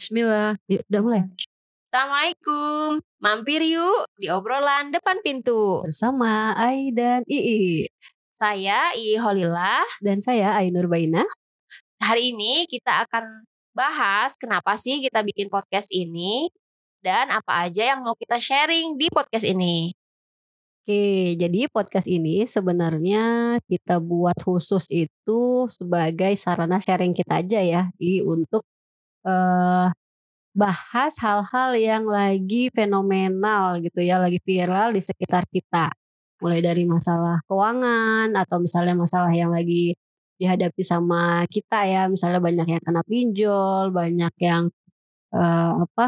Bismillah. Yuk, udah mulai. Assalamualaikum. Mampir yuk di obrolan depan pintu. Bersama Ai dan Ii. Saya Ii Holila. Dan saya Ai Nurbaina. Hari ini kita akan bahas kenapa sih kita bikin podcast ini dan apa aja yang mau kita sharing di podcast ini. Oke, jadi podcast ini sebenarnya kita buat khusus itu sebagai sarana sharing kita aja ya, i untuk eh bahas hal-hal yang lagi fenomenal gitu ya, lagi viral di sekitar kita. Mulai dari masalah keuangan atau misalnya masalah yang lagi dihadapi sama kita ya, misalnya banyak yang kena pinjol, banyak yang eh, apa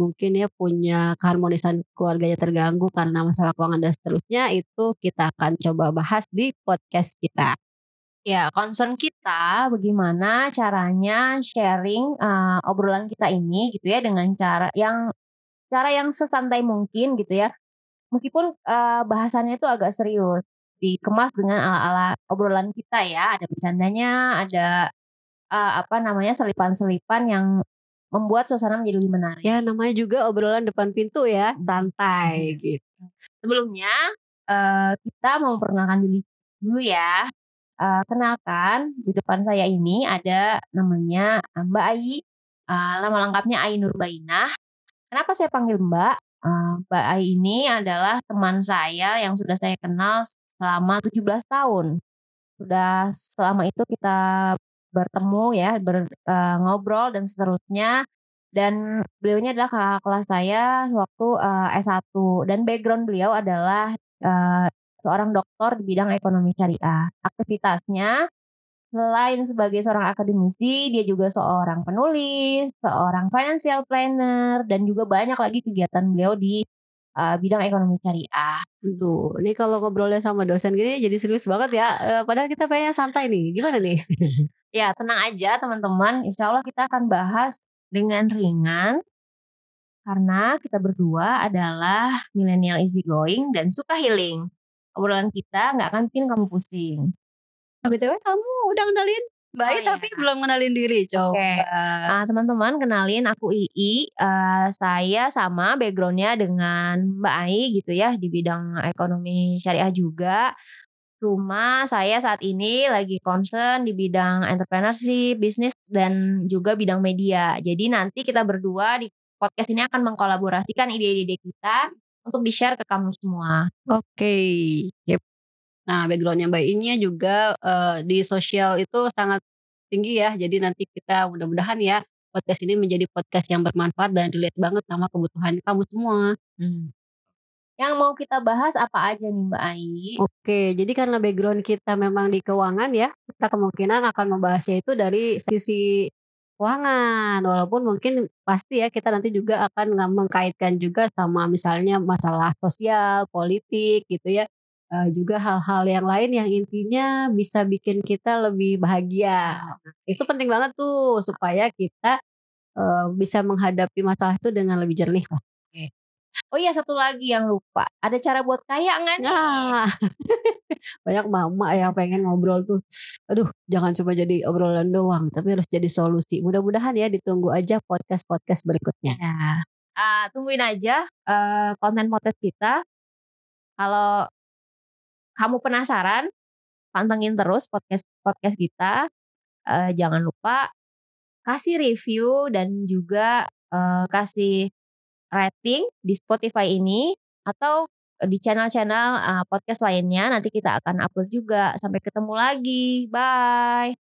mungkin ya punya keharmonisan keluarganya terganggu karena masalah keuangan dan seterusnya itu kita akan coba bahas di podcast kita. Ya, concern kita bagaimana caranya sharing uh, obrolan kita ini gitu ya dengan cara yang cara yang sesantai mungkin gitu ya. Meskipun uh, bahasannya itu agak serius, dikemas dengan ala-ala obrolan kita ya, ada bercandanya, ada uh, apa namanya selipan-selipan yang membuat suasana menjadi lebih menarik. Ya namanya juga obrolan depan pintu ya, santai gitu. Sebelumnya uh, kita mau memperkenalkan diri dulu ya. Uh, kenalkan di depan saya ini ada namanya Mbak Ai. Uh, nama lengkapnya Ai Nurbainah. Kenapa saya panggil Mbak? Uh, Mbak Ai ini adalah teman saya yang sudah saya kenal selama 17 tahun. Sudah selama itu kita bertemu ya, ber, uh, ngobrol dan seterusnya. Dan beliau ini adalah kakak kelas saya waktu uh, S1 dan background beliau adalah uh, seorang doktor di bidang ekonomi syariah. Aktivitasnya selain sebagai seorang akademisi, dia juga seorang penulis, seorang financial planner dan juga banyak lagi kegiatan beliau di uh, bidang ekonomi syariah. Aduh, ini kalau ngobrolnya sama dosen gini jadi serius banget ya. Uh, padahal kita pengen santai nih. Gimana nih? Ya, tenang aja teman-teman. Insya Allah kita akan bahas dengan ringan. Karena kita berdua adalah milenial easygoing dan suka healing. Obrolan kita nggak akan bikin kamu pusing. BTW kamu udah kenalin Baik oh, tapi iya. belum kenalin diri coba. Oke. Uh, teman-teman kenalin aku Ii. Uh, saya sama backgroundnya dengan Mbak Ai gitu ya di bidang ekonomi syariah juga. Cuma saya saat ini lagi concern di bidang entrepreneurship, bisnis dan juga bidang media. Jadi nanti kita berdua di podcast ini akan mengkolaborasikan ide-ide kita untuk di-share ke kamu semua. Oke. Okay. Yep. Nah, backgroundnya Mbak Inya juga uh, di sosial itu sangat tinggi ya. Jadi nanti kita mudah-mudahan ya podcast ini menjadi podcast yang bermanfaat dan relate banget sama kebutuhan kamu semua. Hmm. Yang mau kita bahas apa aja nih Mbak Ai? Oke, jadi karena background kita memang di keuangan ya, kita kemungkinan akan membahasnya itu dari sisi keuangan. Walaupun mungkin pasti ya kita nanti juga akan mengkaitkan juga sama misalnya masalah sosial, politik gitu ya. Uh, juga hal-hal yang lain yang intinya bisa bikin kita lebih bahagia. Nah, itu penting banget tuh supaya kita uh, bisa menghadapi masalah itu dengan lebih jernih lah. Oh iya satu lagi yang lupa. Ada cara buat kaya nggak nih? Nah, banyak mama yang pengen ngobrol tuh. Aduh, jangan cuma jadi obrolan doang, tapi harus jadi solusi. Mudah-mudahan ya ditunggu aja podcast-podcast berikutnya. Ya. Uh, tungguin aja uh, konten podcast kita. Kalau kamu penasaran, pantengin terus podcast podcast kita. Uh, jangan lupa kasih review dan juga uh, kasih rating di Spotify ini atau di channel-channel uh, podcast lainnya nanti kita akan upload juga. Sampai ketemu lagi. Bye.